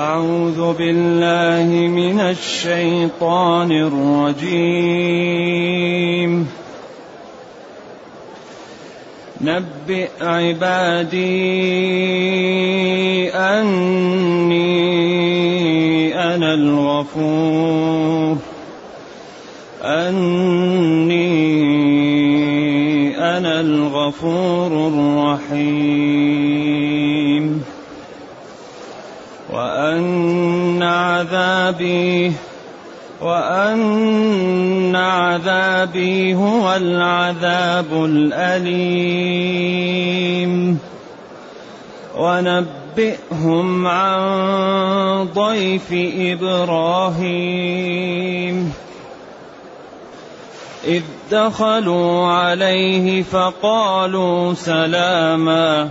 أعوذ بالله من الشيطان الرجيم. نبئ عبادي أني أنا الغفور. أني أنا الغفور الرحيم. وأن عذابي وأن عذابي هو العذاب الأليم. ونبئهم عن ضيف إبراهيم. إذ دخلوا عليه فقالوا سلاما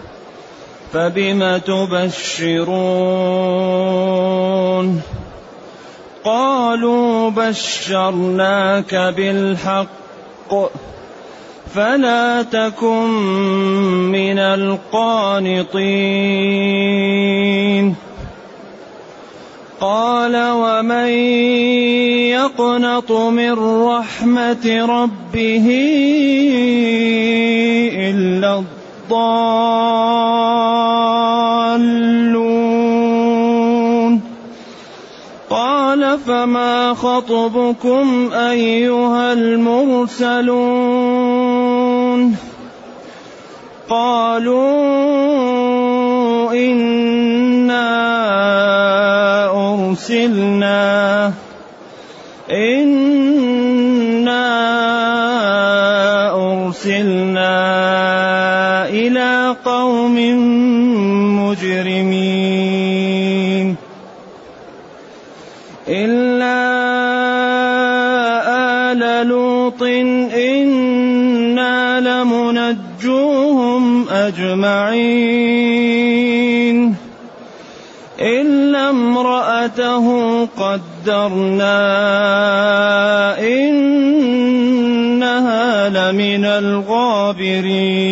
فبم تبشرون قالوا بشرناك بالحق فلا تكن من القانطين قال ومن يقنط من رحمة ربه إلا الضالون. قال فما خطبكم أيها المرسلون؟ قالوا إنا أرسلنا إنا قوم مجرمين إلا آل لوط إنا لمنجوهم أجمعين إلا امرأته قدرنا إنها لمن الغابرين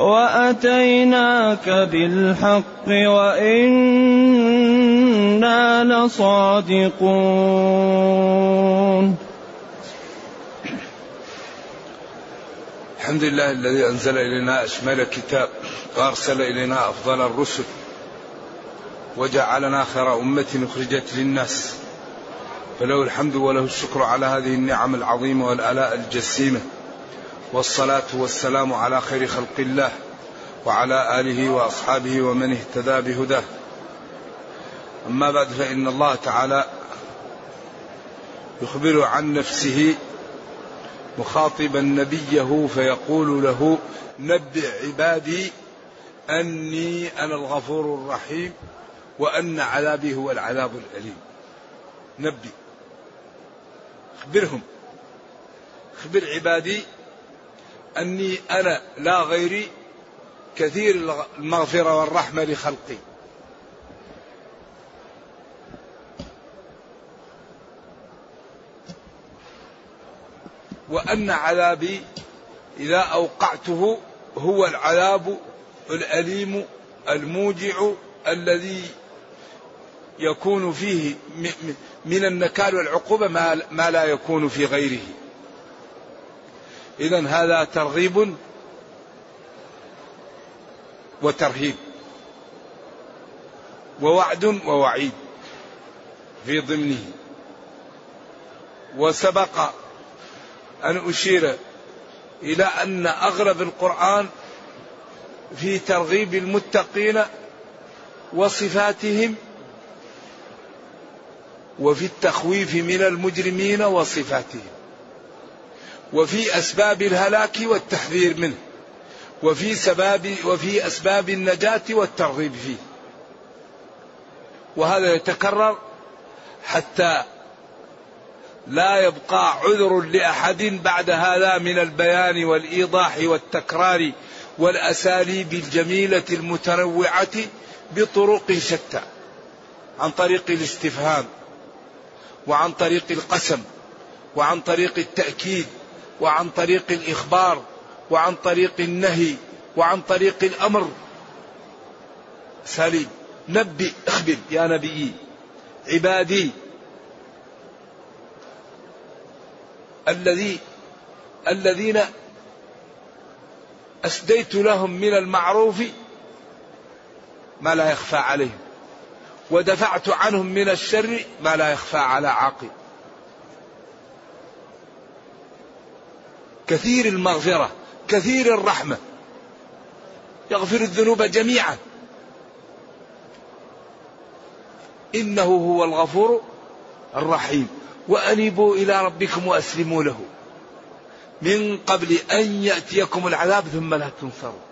وأتيناك بالحق وإنا لصادقون. الحمد لله الذي أنزل إلينا أشمل الكتاب وأرسل إلينا أفضل الرسل وجعلنا خير أمة أخرجت للناس. فله الحمد وله الشكر على هذه النعم العظيمة والآلاء الجسيمة. والصلاة والسلام على خير خلق الله وعلى آله وأصحابه ومن اهتدى بهداه. أما بعد فإن الله تعالى يخبر عن نفسه مخاطبا نبيه فيقول له نبئ عبادي أني أنا الغفور الرحيم وأن عذابي هو العذاب الأليم. نبئ. اخبرهم. اخبر عبادي أني أنا لا غيري كثير المغفرة والرحمة لخلقي. وأن عذابي إذا أوقعته هو العذاب الأليم الموجع الذي يكون فيه من النكال والعقوبة ما لا يكون في غيره. إذا هذا ترغيب وترهيب. ووعد ووعيد في ضمنه. وسبق أن أشير إلى أن أغلب القرآن في ترغيب المتقين وصفاتهم وفي التخويف من المجرمين وصفاتهم. وفي أسباب الهلاك والتحذير منه وفي سباب وفي أسباب النجاة والترغيب فيه. وهذا يتكرر حتى لا يبقى عذر لأحد بعد هذا من البيان والإيضاح والتكرار والأساليب الجميلة المتنوعة بطرق شتى عن طريق الاستفهام وعن طريق القسم وعن طريق التأكيد وعن طريق الإخبار وعن طريق النهي وعن طريق الأمر. سليم. نبئ اخبر يا نبيي عبادي. الذي الذين أسديت لهم من المعروف ما لا يخفى عليهم ودفعت عنهم من الشر ما لا يخفى على عاقل كثير المغفرة كثير الرحمة. يغفر الذنوب جميعا. إنه هو الغفور الرحيم. وأنيبوا إلى ربكم وأسلموا له. من قبل أن يأتيكم العذاب ثم لا تنصروا.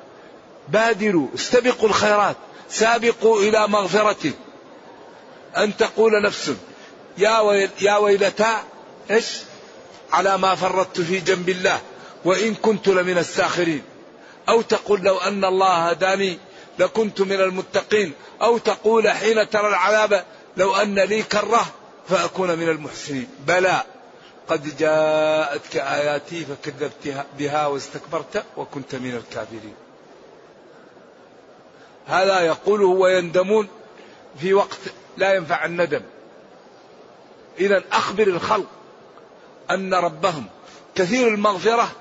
بادروا استبقوا الخيرات. سابقوا إلى مغفرة أن تقول نفس. يا يا ويلتا إيش؟ على ما فرطت في جنب الله وإن كنت لمن الساخرين. أو تقول لو أن الله هداني لكنت من المتقين أو تقول حين ترى العذاب لو أن لي كرة فأكون من المحسنين. بلى قد جاءتك آياتي فكذبت بها واستكبرت وكنت من الكافرين هذا يقوله ويندمون في وقت لا ينفع الندم. إذا أخبر الخلق أن ربهم كثير المغفرة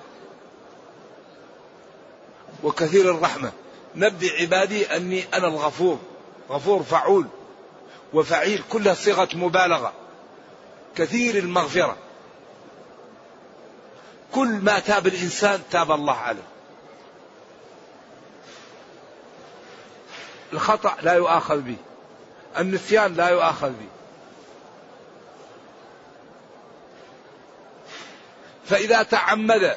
وكثير الرحمة. نبي عبادي أني أنا الغفور غفور فعول وفعيل كلها صيغة مبالغة. كثير المغفرة. كل ما تاب الإنسان تاب الله عليه. الخطأ لا يؤاخذ به النسيان لا يؤاخذ به فإذا تعمد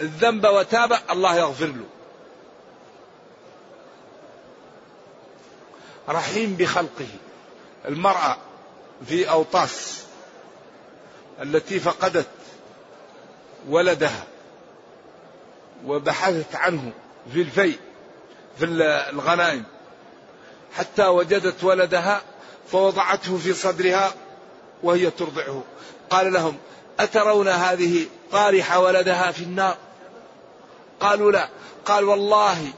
الذنب وتاب الله يغفر له. رحيم بخلقه. المرأة في أوطاس التي فقدت ولدها وبحثت عنه في الفيء في الغنائم. حتى وجدت ولدها فوضعته في صدرها وهي ترضعه. قال لهم أترون هذه طارحة ولدها في النار؟ قالوا لا. قال والله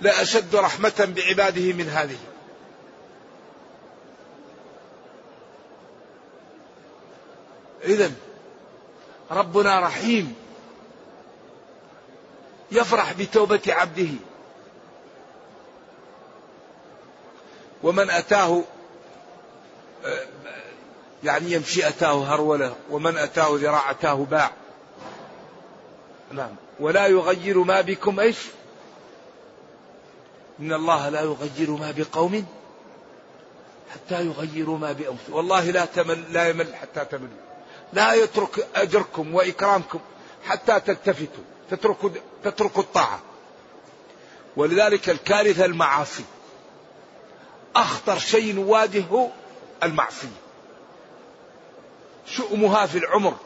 لأشد رحمة بعباده من هذه. إذا ربنا رحيم يفرح بتوبة عبده. ومن أتاه يعني يمشي أتاه هرولة ومن أتاه ذراع أتاه باع. نعم. ولا يغير ما بكم إيش؟ إن الله لا يغير ما بقوم حتى يغيروا ما بأنفسهم. والله لا تمل لا يمل حتى تملوا. لا يترك أجركم وإكرامكم حتى تلتفتوا. تتركوا تتركوا الطاعة. ولذلك الكارثة المعاصي. أخطر شيء نواجهه المعصية. شؤمها في العمر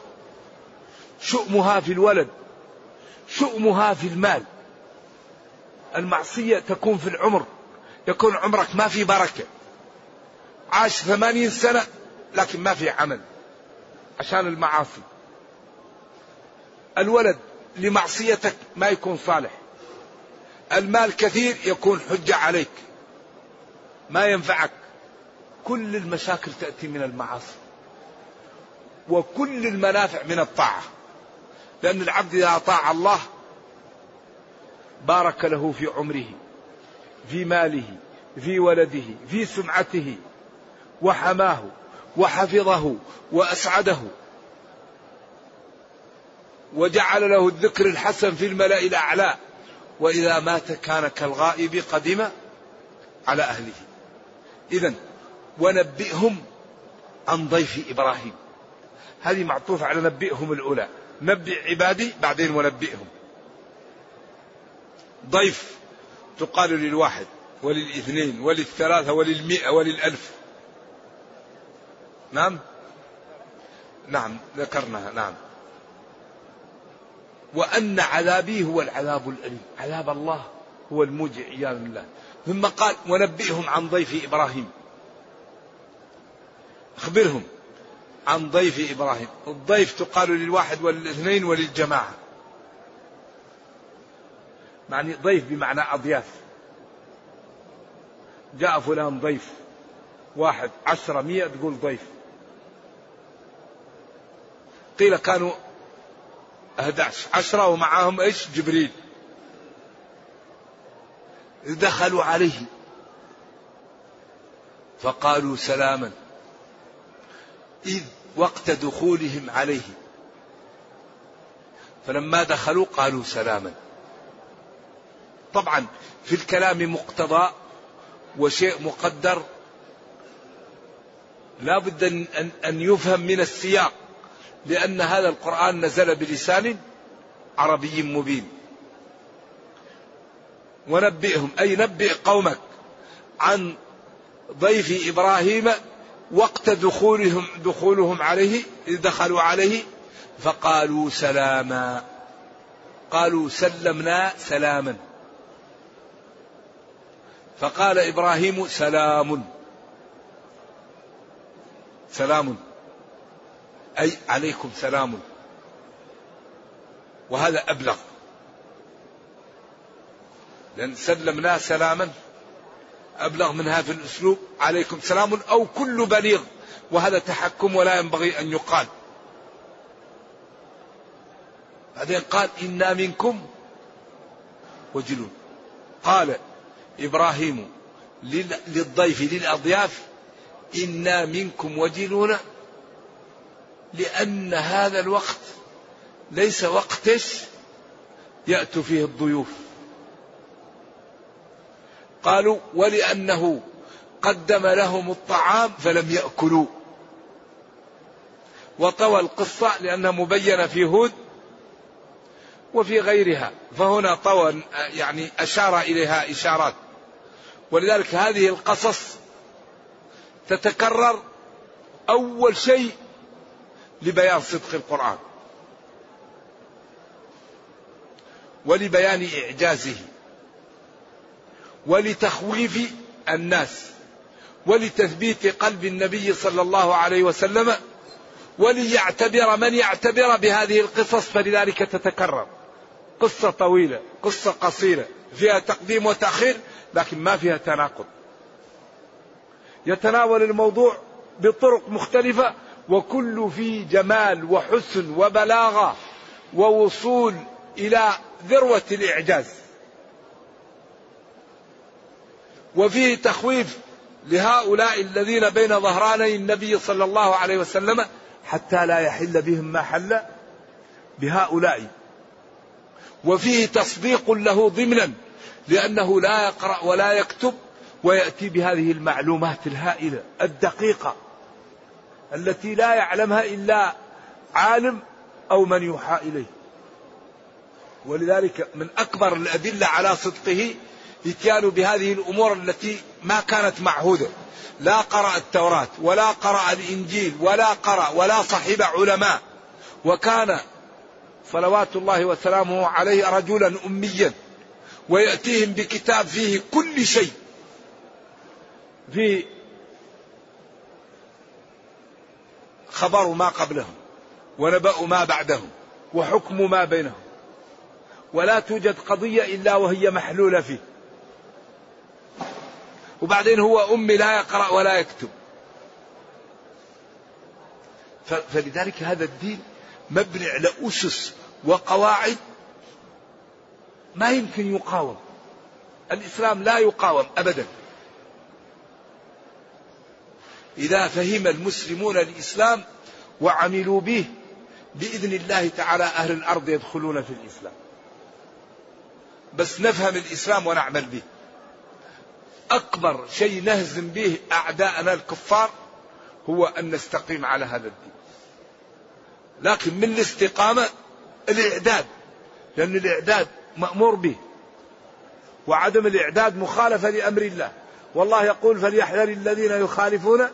شؤمها في الولد شؤمها في المال. المعصية تكون في العمر يكون عمرك ما في بركة. عاش ثمانين سنة لكن ما في عمل عشان المعاصي. الولد لمعصيتك ما يكون صالح. المال كثير يكون حجة عليك. ما ينفعك. كل المشاكل تأتي من المعاصي. وكل المنافع من الطاعة. لأن العبد إذا أطاع الله بارك له في عمره في ماله في ولده في سمعته وحماه وحفظه وأسعده. وجعل له الذكر الحسن في الملأ الأعلى. وإذا مات كان كالغائب قدم على أهله. إذا ونبئهم عن ضيف إبراهيم. هذه معطوفة على نبئهم الأولى. نبئ عبادي بعدين ونبئهم. ضيف تقال للواحد وللإثنين وللثلاثة وللمئة وللألف. نعم؟ نعم ذكرناها نعم. وأن عذابي هو العذاب الأليم. عذاب الله هو الموجع عياذا بالله. ثم قال ونبئهم عن ضيف إبراهيم. أخبرهم. عن ضيف إبراهيم. الضيف تقال للواحد وللاثنين وللجماعة. معني ضيف بمعنى أضياف. جاء فلان ضيف. واحد عشرة مية تقول ضيف. قيل كانوا 11 عشرة ومعهم إيش؟ جبريل. دخلوا عليه. فقالوا سلاما. إذ وقت دخولهم عليه. فلما دخلوا قالوا سلاما. طبعا في الكلام مقتضى وشيء مقدر. لا بد أن يفهم من السياق لأن هذا القرآن نزل بلسان عربي مبين. ونبئهم أي نبئ قومك عن ضيف إبراهيم وقت دخولهم دخولهم عليه إذ دخلوا عليه فقالوا سلاما. قالوا سلمنا سلاما. فقال إبراهيم سلام. سلام. أي عليكم سلام. وهذا أبلغ. لأن سلمنا سلاما. أبلغ منها في الأسلوب. عليكم سلام أو كل بليغ. وهذا تحكم ولا ينبغي أن يقال. بعدين قال إنا منكم وجلون. قال إبراهيم للضيف للأضياف إنا منكم وجلون. لأن هذا الوقت ليس وقت يأتي فيه الضيوف. قالوا ولأنه قدم لهم الطعام فلم يأكلوا. وطوى القصة لأنها مبينة في هود وفي غيرها. فهنا طوى يعني أشار إليها إشارات. ولذلك هذه القصص تتكرر أول شيء لبيان صدق القرآن. ولبيان إعجازه. ولتخويف الناس ولتثبيت قلب النبي صلى الله عليه وسلم وليعتبر من يعتبر بهذه القصص فلذلك تتكرر. قصة طويلة قصة قصيرة فيها تقديم وتأخير لكن ما فيها تناقض. يتناول الموضوع بطرق مختلفة وكل فيه جمال وحسن وبلاغة ووصول إلى ذروة الإعجاز. وفيه تخويف لهؤلاء الذين بين ظهراني النبي صلى الله عليه وسلم حتى لا يحل بهم ما حل بهؤلاء. وفيه تصديق له ضمنا لأنه لا يقرأ ولا يكتب ويأتي بهذه المعلومات الهائلة الدقيقة التي لا يعلمها إلا عالم أو من يوحى إليه. ولذلك من أكبر الأدلة على صدقه إتيان بهذه الأمور التي ما كانت معهودة. لا قرأ التوراة ولا قرأ الإنجيل ولا قرأ ولا صحب علماء. وكان صلوات الله وسلامه عليه رجلا أميا. ويأتيهم بكتاب فيه كل شيء. في خبر ما قبلهم ونبأ ما بعدهم وحكم ما بينهم. ولا توجد قضية إلا وهي محلولة فيه. وبعدين هو أمي لا يقرأ ولا يكتب. فلذلك هذا الدين مبني على أسس وقواعد ما يمكن يقاوم. الإسلام لا يقاوم أبدا. إذا فهم المسلمون الإسلام وعملوا به بإذن الله تعالى أهل الأرض يدخلون في الإسلام. بس نفهم الإسلام ونعمل به. أكبر شيء نهزم به أعداءنا الكفار هو أن نستقيم على هذا الدين. لكن من الاستقامة؟ الإعداد. لأن الإعداد مأمور به. وعدم الإعداد مخالفة لأمر الله. والله يقول فليحذر الذين يخالفون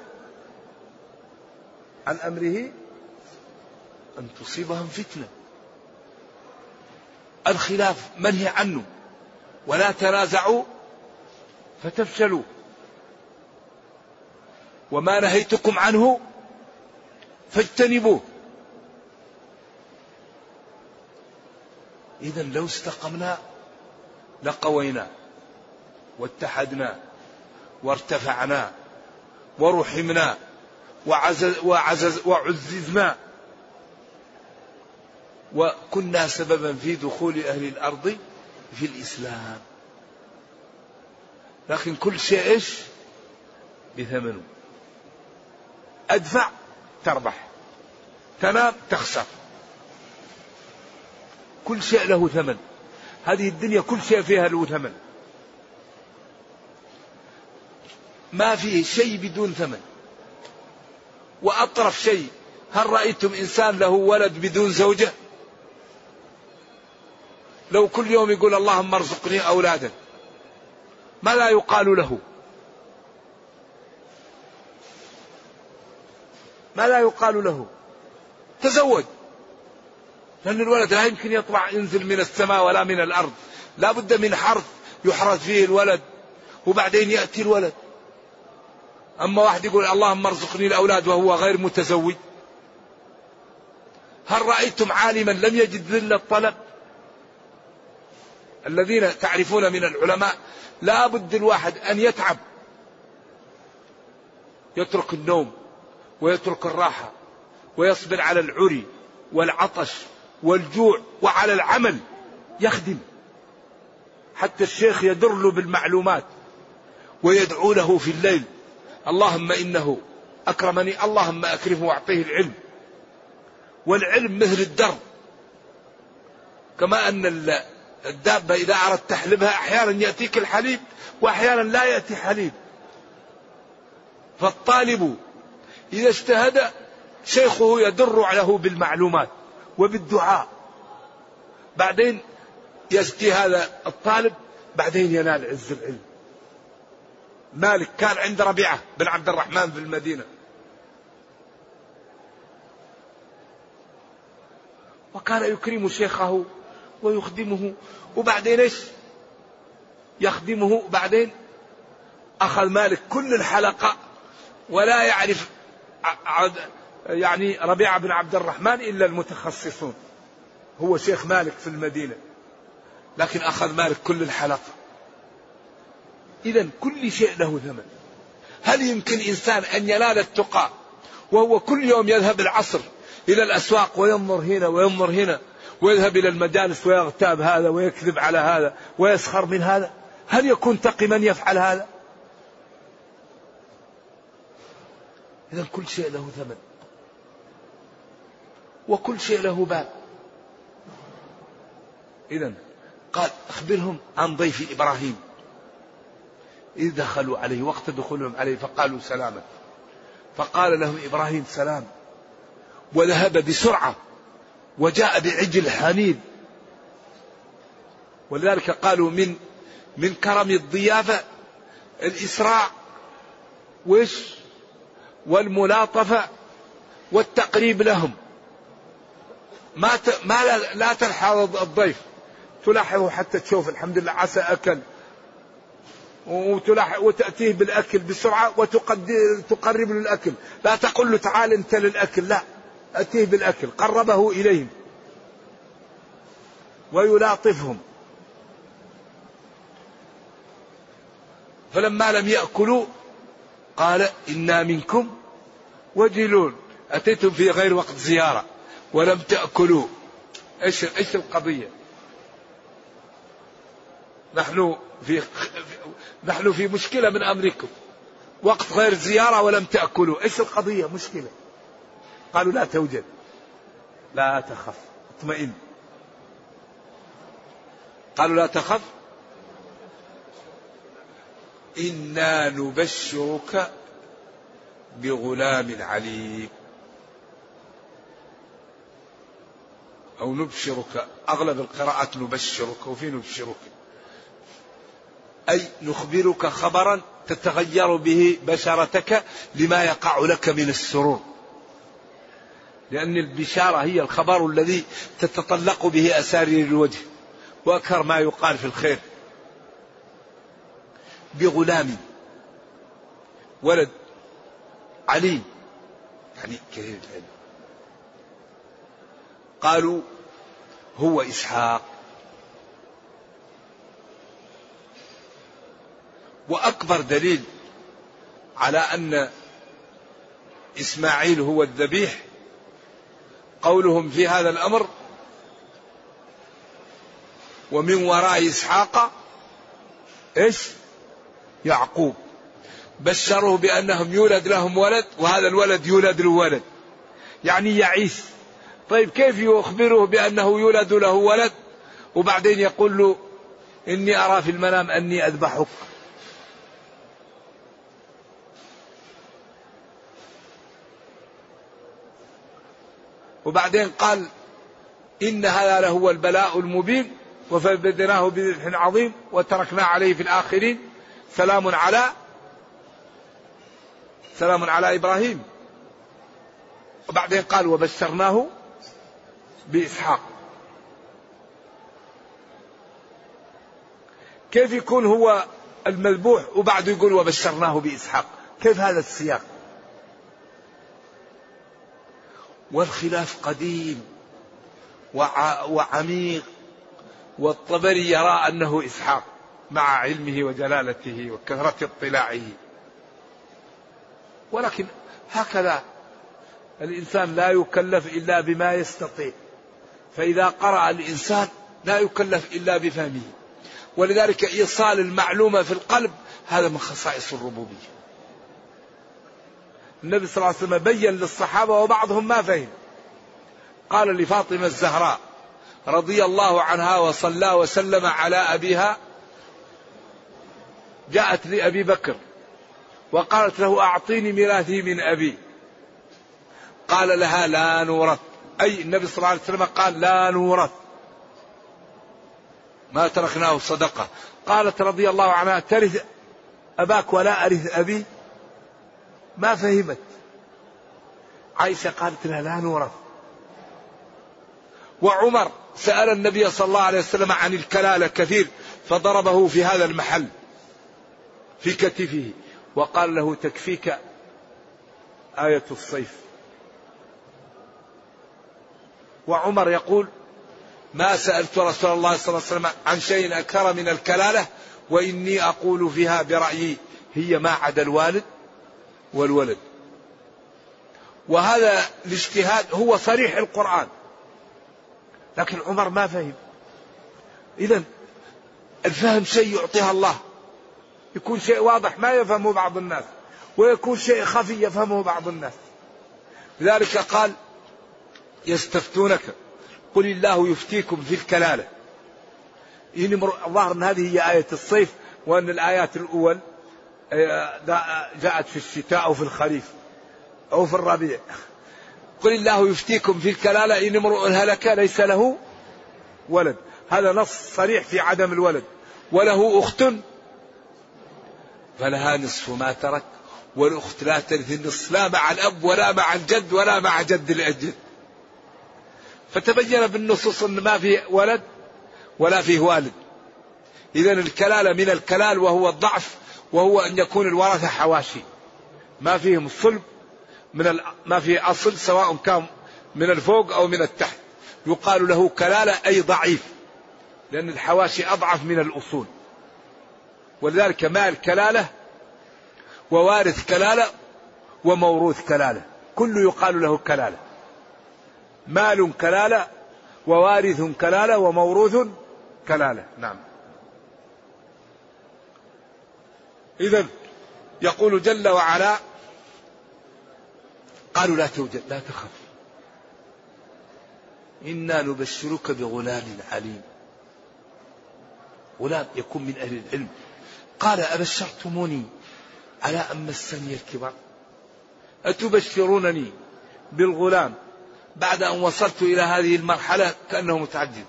عن أمره أن تصيبهم فتنة. الخلاف منهي عنه. ولا تنازعوا فتفشلوا. وما نهيتكم عنه فاجتنبوه. إذا لو استقمنا لقوينا واتحدنا وارتفعنا ورحمنا وعزز وعزز وعززنا وكنا سببا في دخول أهل الأرض في الإسلام. لكن كل شيء إيش؟ بثمنه. أدفع تربح. تنام تخسر. كل شيء له ثمن. هذه الدنيا كل شيء فيها له ثمن. ما فيه شيء بدون ثمن. وأطرف شيء هل رأيتم إنسان له ولد بدون زوجة؟ لو كل يوم يقول اللهم ارزقني أولادا. ما لا يقال له. ما لا يقال له. تزوج. لأن الولد لا يمكن يطلع ينزل من السماء ولا من الأرض. لا بد من حرث يحرث فيه الولد وبعدين يأتي الولد. أما واحد يقول اللهم ارزقني الأولاد وهو غير متزوج. هل رأيتم عالما لم يجد ذل الطلب؟ الذين تعرفون من العلماء لا بد الواحد أن يتعب. يترك النوم ويترك الراحة ويصبر على العري والعطش والجوع وعلى العمل. يخدم. حتى الشيخ يدر له بالمعلومات ويدعو له في الليل. اللهم إنه أكرمني اللهم أكرمه وأعطيه العلم. والعلم مثل الدر. كما أن الدابة إذا أردت تحلبها أحيانا يأتيك الحليب وأحيانا لا يأتي حليب. فالطالب إذا اجتهد شيخه يدر له بالمعلومات وبالدعاء. بعدين يزكي هذا الطالب بعدين ينال عز العلم. مالك كان عند ربيعة بن عبد الرحمن في المدينة. وكان يكرم شيخه ويخدمه وبعدين إيش؟ يخدمه. بعدين أخذ مالك كل الحلقة ولا يعرف يعني ربيعة بن عبد الرحمن إلا المتخصصون. هو شيخ مالك في المدينة. لكن أخذ مالك كل الحلقة. إذا كل شيء له ثمن. هل يمكن إنسان أن ينال التقى وهو كل يوم يذهب العصر إلى الأسواق وينظر هنا وينظر هنا ويذهب إلى المجالس ويغتاب هذا ويكذب على هذا ويسخر من هذا. هل يكون تقي من يفعل هذا؟ إذا كل شيء له ثمن. وكل شيء له باب. إذا قال أخبرهم عن ضيف إبراهيم. إذ دخلوا عليه وقت دخولهم عليه فقالوا سلاما. فقال لهم إبراهيم سلام. وذهب بسرعة. وجاء بعجل حنيذ ولذلك قالوا من من كرم الضيافة الإسراع وش؟ والملاطفة والتقريب لهم. ما ت... ما لا, لا تلحظ الضيف. تلاحظه حتى تشوف الحمد لله عسى أكل. وتلاحظ وتأتيه بالأكل بسرعة وتقدر تقرب له الأكل. لا تقول له تعال أنت للأكل لا. أتيه بالأكل قربه إليهم ويلاطفهم. فلما لم يأكلوا قال إنا منكم وجلون. أتيتم في غير وقت زيارة ولم تأكلوا. إيش إيش القضية؟ نحن في نحن في مشكلة من أمركم. وقت غير زيارة ولم تأكلوا. إيش القضية؟ مشكلة. قالوا لا توجد. لا تخف اطمئن. قالوا لا تخف. إنا نبشرك بغلام عليم. أو نبشرك أغلب القراءات نبشرك وفي نبشرك. أي نخبرك خبرا تتغير به بشرتك لما يقع لك من السرور. لأن البشارة هي الخبر الذي تتطلق به أسارير الوجه وأكثر ما يقال في الخير. بغلام ولد عليم يعني كثير العلم. قالوا هو إسحاق. وأكبر دليل على أن إسماعيل هو الذبيح قولهم في هذا الأمر ومن وراء إسحاق إيش؟ يعقوب. بشروه بأنهم يولد لهم ولد وهذا الولد يولد له ولد يعني يعيش. طيب كيف يخبره بأنه يولد له ولد وبعدين يقول له إني أرى في المنام أني أذبحك؟ وبعدين قال إن هذا لهو البلاء المبين وفبدناه بذبح عظيم وتركنا عليه في الآخرين. سلام على سلام على إبراهيم. وبعدين قال وبشرناه بإسحاق. كيف يكون هو المذبوح وبعده يقول وبشرناه بإسحاق؟ كيف هذا السياق؟ والخلاف قديم وعميق والطبري يرى أنه إسحاق مع علمه وجلالته وكثرة اطلاعه. ولكن هكذا الإنسان لا يكلف إلا بما يستطيع. فإذا قرأ الإنسان لا يكلف إلا بفهمه. ولذلك إيصال المعلومة في القلب هذا من خصائص الربوبية. النبي صلى الله عليه وسلم بين للصحابة وبعضهم ما فهم. قال لفاطمة الزهراء رضي الله عنها وصلى وسلم على أبيها جاءت لأبي بكر وقالت له أعطيني ميراثي من أبي. قال لها لا نورث. أي النبي صلى الله عليه وسلم قال لا نورث. ما تركناه صدقة. قالت رضي الله عنها ترث أباك ولا أرث أبي؟ ما فهمت. عائشة قالت لها لا نورث. وعمر سأل النبي صلى الله عليه وسلم عن الكلالة كثير فضربه في هذا المحل في كتفه وقال له تكفيك آية الصيف. وعمر يقول ما سألت رسول الله صلى الله عليه وسلم عن شيء أكثر من الكلالة وإني أقول فيها برأيي هي ما عدا الوالد. والولد. وهذا الاجتهاد هو صريح القرآن. لكن عمر ما فهم. إذا الفهم شيء يعطيها الله. يكون شيء واضح ما يفهمه بعض الناس. ويكون شيء خفي يفهمه بعض الناس. لذلك قال يستفتونك. قل الله يفتيكم في الكلالة. ظهر أن هذه هي آية الصيف وأن الآيات الأول جاءت في الشتاء أو في الخريف أو في الربيع. قل الله يفتيكم في الكلالة إن امرؤ هلك ليس له ولد. هذا نص صريح في عدم الولد. وله أخت فلها نصف ما ترك والأخت لا ترث النصف لا مع الأب ولا مع الجد ولا مع جد الأجد فتبين بالنصوص أن ما في ولد ولا فيه والد. إذا الكلالة من الكلال وهو الضعف وهو أن يكون الورثة حواشي. ما فيهم الصلب من ما في أصل سواء كان من الفوق أو من التحت. يقال له كلالة أي ضعيف. لأن الحواشي أضعف من الأصول. ولذلك مال كلالة ووارث كلالة وموروث كلالة. كل يقال له كلالة. مال كلالة ووارث كلالة وموروث كلالة. نعم. إذا يقول جل وعلا قالوا لا توجد لا تخف. إنا نبشرك بغلام عليم. غلام يكون من أهل العلم. قال أبشرتموني على أن مسني الكبر أتبشرونني بالغلام بعد أن وصلت إلى هذه المرحلة كأنه متعجب.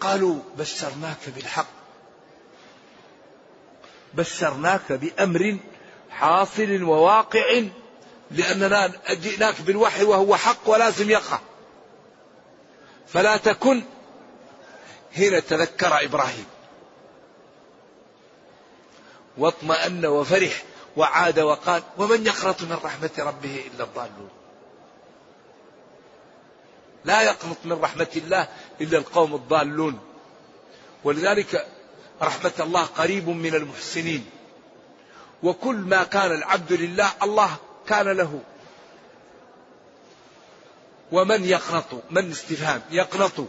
قالوا بشرناك بالحق. بشرناك بأمر حاصل وواقع لأننا جئناك بالوحي وهو حق ولازم يقع. فلا تكن هنا تذكر إبراهيم. واطمأن وفرح وعاد وقال ومن يقنط من رحمة ربه إلا الضالون. لا يقنط من رحمة الله إلا القوم الضالون. ولذلك رحمة الله قريب من المحسنين. وكل ما كان العبد لله الله كان له. ومن يقنط؟ من استفهام؟ يقنط.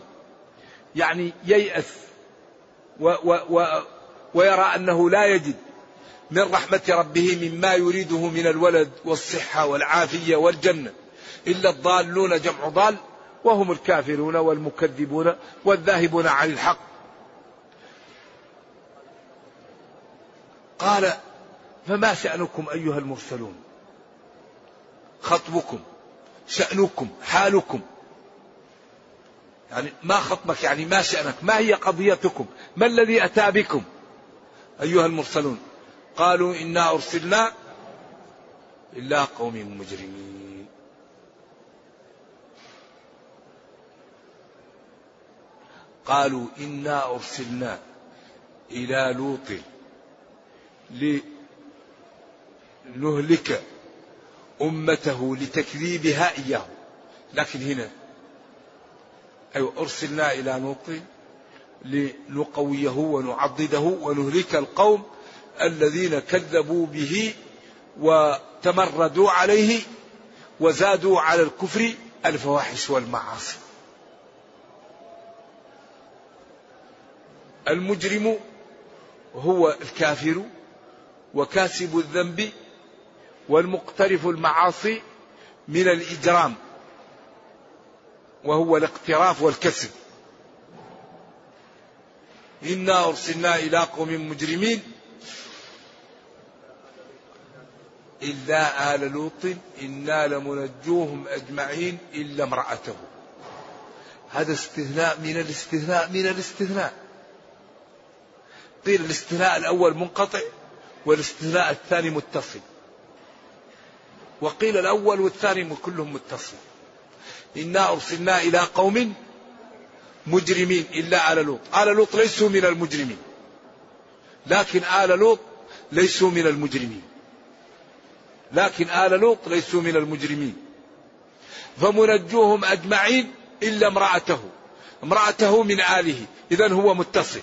يعني ييأس. و و و ويرى أنه لا يجد. من رحمة ربه مما يريده من الولد والصحة والعافية والجنة. إلا الضالون جمع ضال وهم الكافرون والمكذبون والذاهبون عن الحق. قال فما شأنكم أيها المرسلون؟ خطبكم شأنكم حالكم. يعني ما خطبك يعني ما شأنك ما هي قضيتكم؟ ما الذي أتى بكم؟ أيها المرسلون. قالوا إنا أرسلنا إلا قوم مجرمين. قالوا إنا أرسلنا إلى لوط. لنهلك أمته لتكذيبها إياه. لكن هنا أيوة أرسلنا إلى لوط لنقويه ونعضده ونهلك القوم الذين كذبوا به وتمردوا عليه وزادوا على الكفر الفواحش والمعاصي. المجرم هو الكافر. وكاسب الذنب والمقترف المعاصي من الإجرام وهو الاقتراف والكسب. إنا أرسلنا إلى قوم مجرمين إلا آل لوط إنا لمنجوهم أجمعين إلا امرأته. هذا استثناء من الاستثناء من الاستثناء. قيل الاستثناء الأول منقطع. والاستثناء الثاني متصل. وقيل الأول والثاني كلهم متصل. إنا أرسلنا إلى قوم مجرمين إلا آل لوط. آل لوط ليسوا من المجرمين. لكن آل لوط ليسوا من المجرمين. لكن آل لوط ليسوا من المجرمين. فمنجوهم أجمعين إلا امرأته. امرأته من آله. إذا هو متصل.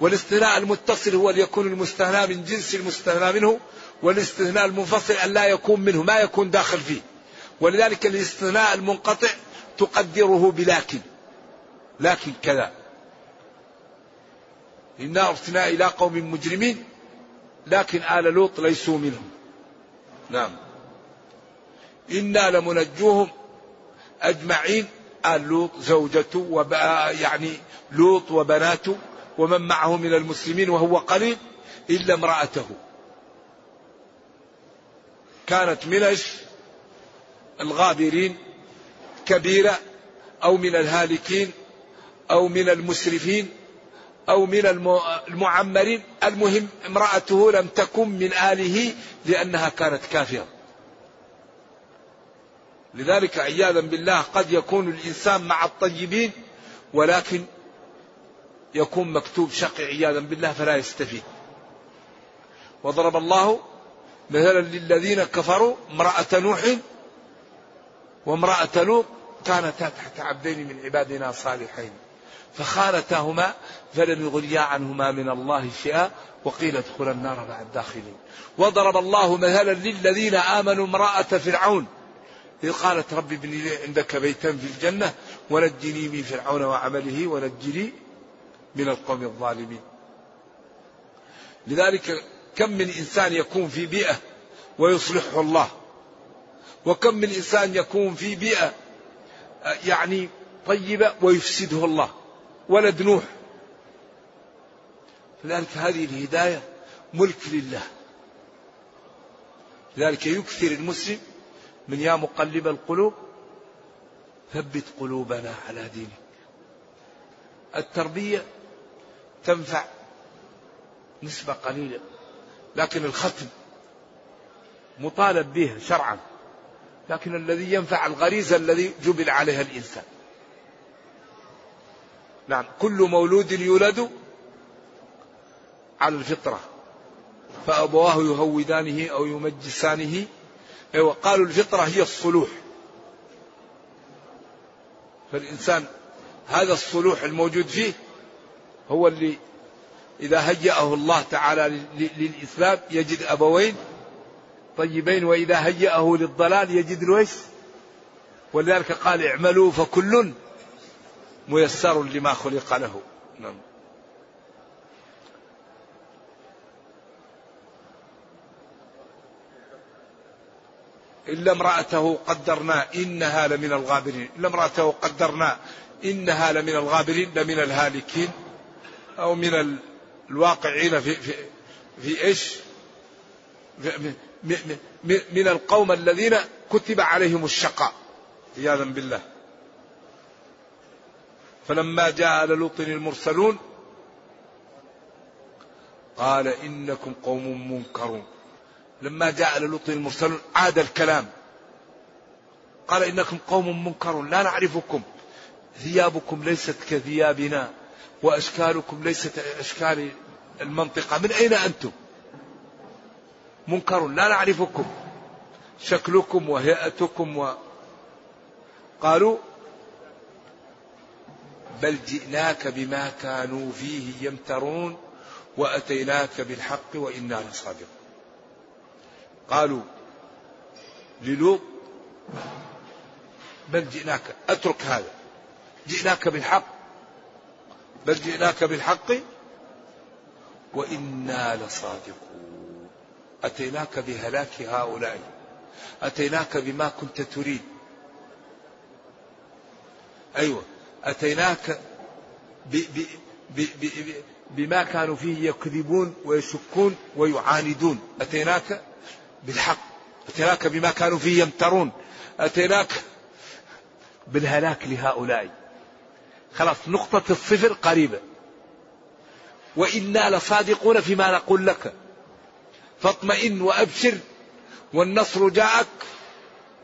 والاستثناء المتصل هو ليكون المستثنى من جنس المستثنى منه والاستثناء المنفصل أن لا يكون منه ما يكون داخل فيه. ولذلك الاستثناء المنقطع تقدره بلكن. لكن كذا. إنا أرسلنا إلى قوم مجرمين لكن آل لوط ليسوا منهم. نعم. إنا لمنجوهم أجمعين آل لوط زوجته وب... يعني لوط وبناته. ومن معه من المسلمين وهو قليل إلا امرأته. كانت من الغابرين كبيرة أو من الهالكين أو من المسرفين أو من المعمرين. المهم امرأته لم تكن من آله لأنها كانت كافرة. لذلك عياذا بالله قد يكون الإنسان مع الطيبين ولكن يكون مكتوب شقي عياذا بالله فلا يستفيد وضرب الله مثلا للذين كفروا امرأة نوح وامرأة لوط كانتا تحت عبدين من عبادنا صالحين. فخانتاهما فلم يغنيا عنهما من الله شيئا وقيل ادخلا النار مع الداخلين. وضرب الله مثلا للذين آمنوا امرأة فرعون. إذ قالت رب ابن لي عندك بيتا في الجنة ونجني من فرعون وعمله ونجني من القوم الظالمين. لذلك كم من إنسان يكون في بيئة ويصلحه الله. وكم من إنسان يكون في بيئة يعني طيبة ويفسده الله. ولد نوح. لذلك هذه الهداية ملك لله. لذلك يكثر المسلم من يا مقلب القلوب ثبت قلوبنا على دينك. التربية تنفع نسبة قليلة لكن الختم مطالب به شرعا لكن الذي ينفع الغريزة الذي جبل عليها الإنسان. نعم كل مولود يولد على الفطرة فأبواه يهودانه أو يمجسانه. وقالوا الفطرة هي الصلوح. فالإنسان هذا الصلوح الموجود فيه هو اللي إذا هيأه الله تعالى للإسلام يجد أبوين طيبين وإذا هيأه للضلال يجد له ولذلك قال اعملوا فكل ميسر لما خلق له. نعم. إلا امرأته قدرنا إنها لمن الغابرين. إلا امرأته قدرنا إنها لمن الغابرين لمن الهالكين. أو من الواقعين في في في إيش؟ في من القوم الذين كتب عليهم الشقاء. عياذا بالله. فلما جاء لوط المرسلون قال إنكم قوم منكرون. لما جاء لوط المرسلون عاد الكلام. قال إنكم قوم منكرون لا نعرفكم. ثيابكم ليست كثيابنا. وأشكالكم ليست أشكال المنطقة. من أين أنتم؟ منكر لا نعرفكم. شكلكم وهيئتكم و... قالوا بل جئناك بما كانوا فيه يمترون وأتيناك بالحق وإنا لصادقون. قالوا للوط بل جئناك. اترك هذا. جئناك بالحق. بل جئناك بالحق وإنا لصادقون. أتيناك بهلاك هؤلاء. أتيناك بما كنت تريد. أيوة. أتيناك ب ب ب ب بما كانوا فيه يكذبون ويشكون ويعاندون. أتيناك بالحق. أتيناك بما كانوا فيه يمترون. أتيناك بالهلاك لهؤلاء. خلاص نقطة الصفر قريبة. وإنا لصادقون فيما نقول لك. فاطمئن وأبشر والنصر جاءك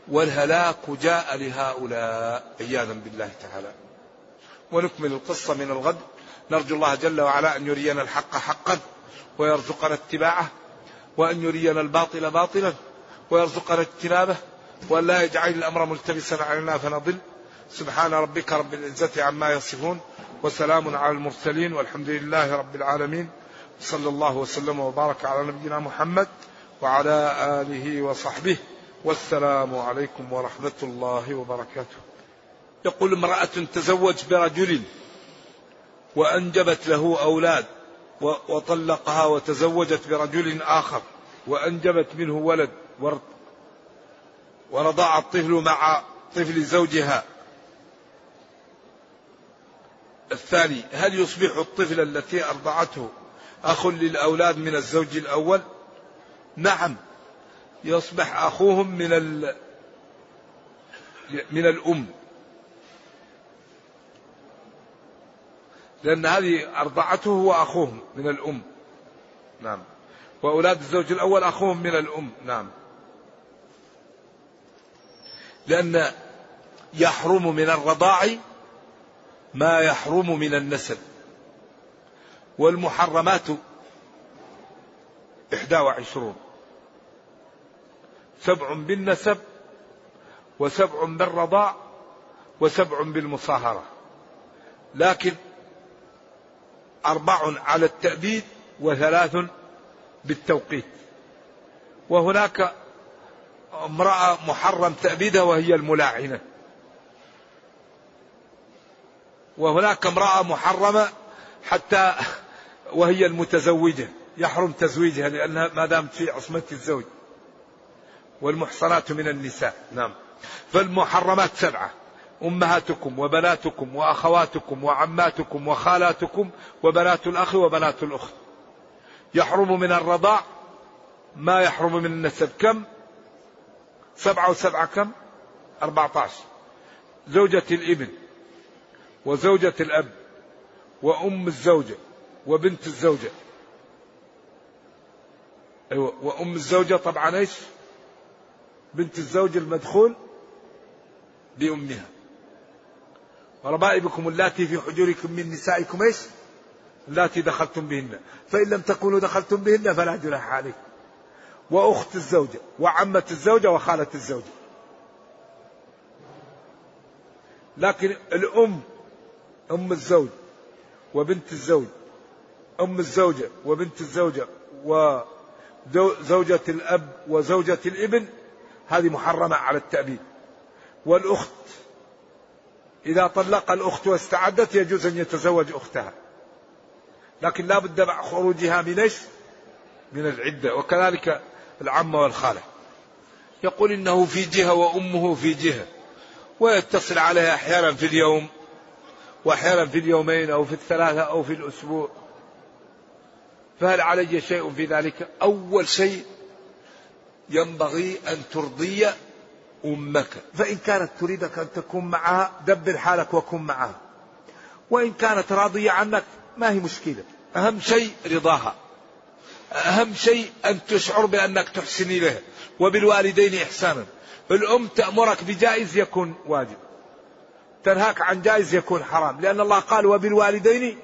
والهلاك جاء لهؤلاء. عياذا بالله تعالى. ونكمل القصة من الغد. نرجو الله جل وعلا أن يرينا الحق حقا ويرزقنا اتباعه وأن يرينا الباطل باطلا ويرزقنا اجتنابه وأن لا يجعل الأمر ملتبسا علينا فنضل. سبحان ربك رب العزة عما يصفون وسلام على المرسلين والحمد لله رب العالمين. صلى الله وسلم وبارك على نبينا محمد وعلى آله وصحبه. والسلام عليكم ورحمة الله وبركاته. يقول امرأة تزوج برجل وأنجبت له أولاد وطلقها وتزوجت برجل آخر وأنجبت منه ولد ورضع الطفل مع طفل زوجها الثاني هل يصبح الطفل التي أرضعته أخ للأولاد من الزوج الأول؟ نعم. يصبح أخوهم من ال... من الأم. لأن هذه أرضعته هو أخوهم من الأم. نعم. وأولاد الزوج الأول أخوهم من الأم. نعم. لأن يحرم من الرضاع ما يحرم من النسب. والمحرمات إحدى وعشرون. سبع بالنسب وسبع بالرضاع وسبع بالمصاهرة. لكن أربع على التأبيد وثلاث بالتوقيت. وهناك امرأة محرم تأبيدها وهي الملاعنة. وهناك امرأة محرمة حتى وهي المتزوجة. يحرم تزويجها لأنها ما دامت في عصمة الزوج. والمحصنات من النساء. نعم. فالمحرمات سبعة. أمهاتكم وبناتكم وأخواتكم وعماتكم وخالاتكم وبنات الأخ وبنات الأخت. يحرم من الرضاع. ما يحرم من النسب. كم؟ سبعة وسبعة كم؟ أربعة عشر. زوجة الإبن. وزوجة الأب وأم الزوجة وبنت الزوجة. أيوة وأم الزوجة طبعا إيش؟ بنت الزوج المدخول بأمها وربائبكم اللاتي في حجوركم من نسائكم إيش؟ اللاتي دخلتم بهن. فإن لم تكونوا دخلتم بهن فلا جناح عليكم. وأخت الزوجة وعمة الزوجة وخالة الزوجة. لكن الأم أم الزوج وبنت الزوج أم الزوجة وبنت الزوجة وزوجة الأب وزوجة الإبن هذه محرمة على التأبيد. والأخت إذا طلق الأخت واستعدت يجوز أن يتزوج أختها. لكن لا بد مع خروجها من إيش؟ من العدة. وكذلك العمة والخالة. يقول إنه في جهة وأمه في جهة ويتصل عليها أحيانا في اليوم وأحيانا في اليومين أو في الثلاثة أو في الأسبوع. فهل علي شيء في ذلك؟ أول شيء ينبغي أن ترضي أمك. فإن كانت تريدك أن تكون معها دبر حالك وكن معها. وإن كانت راضية عنك ما هي مشكلة. أهم شيء رضاها. أهم شيء أن تشعر بأنك تحسن إليها. وبالوالدين إحسانا. الأم تأمرك بجائز يكون واجب. تنهاك عن جائز يكون حرام. لأن الله قال وبالوالدين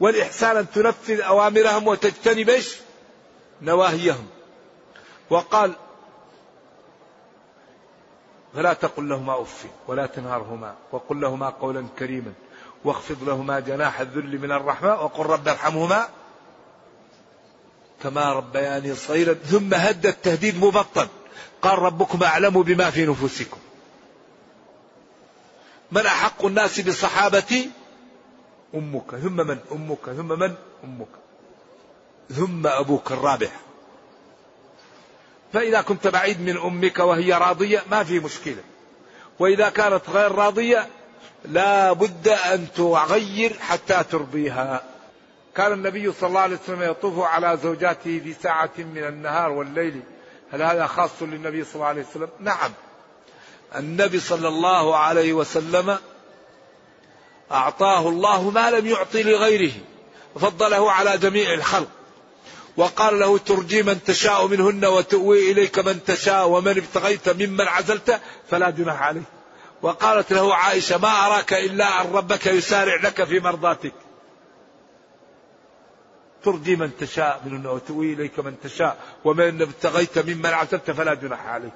والإحسان أن تنفذ أوامرهم وتجتنب نواهيهم. وقال فلا تقل لهما أف ولا تنهرهما وقل لهما قولا كريما واخفض لهما جناح الذل من الرحمة وقل رب ارحمهما كما ربياني صغيرا. ثم هد التهديد مبطن. قال ربكم أعلم بما في نفوسكم. من أحق الناس بصحابتي أمك. ثم من؟ أمك. ثم من؟ أمك. ثم أبوك الرابع فإذا كنت بعيد من أمك وهي راضية ما في مشكلة. وإذا كانت غير راضية لا بد أن تغير حتى ترضيها. كان النبي صلى الله عليه وسلم يطوف على زوجاته في ساعة من النهار والليل. هل هذا خاص للنبي صلى الله عليه وسلم؟ نعم. النبي صلى الله عليه وسلم أعطاه الله ما لم يعطي لغيره فضله على جميع الخلق وقال له ترجي من تشاء منهن وتؤوي إليك من تشاء ومن ابتغيت ممن عزلت فلا جناح عليه وقالت له عائشة ما أراك إلا أن ربك يسارع لك في مرضاتك. ترجي من تشاء منهن وتؤوي إليك من تشاء ومن ابتغيت ممن عزلت فلا جناح عليك.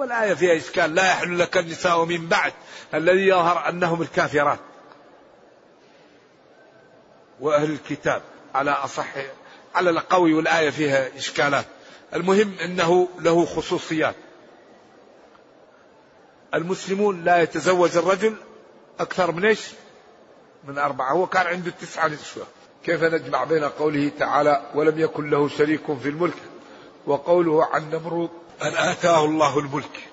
والآية فيها إشكال. لا يحل لك النساء من بعد الذي يظهر أنهم الكافرات. وأهل الكتاب على أصح على القوي والآية فيها إشكالات. المهم أنه له خصوصيات. المسلمون لا يتزوج الرجل أكثر من إيش؟ من أربعة. هو كان عنده تسعة نسوة. كيف نجمع بين قوله تعالى ولم يكن له شريك في الملك وقوله عن نمرود أن آتاه الله الملك.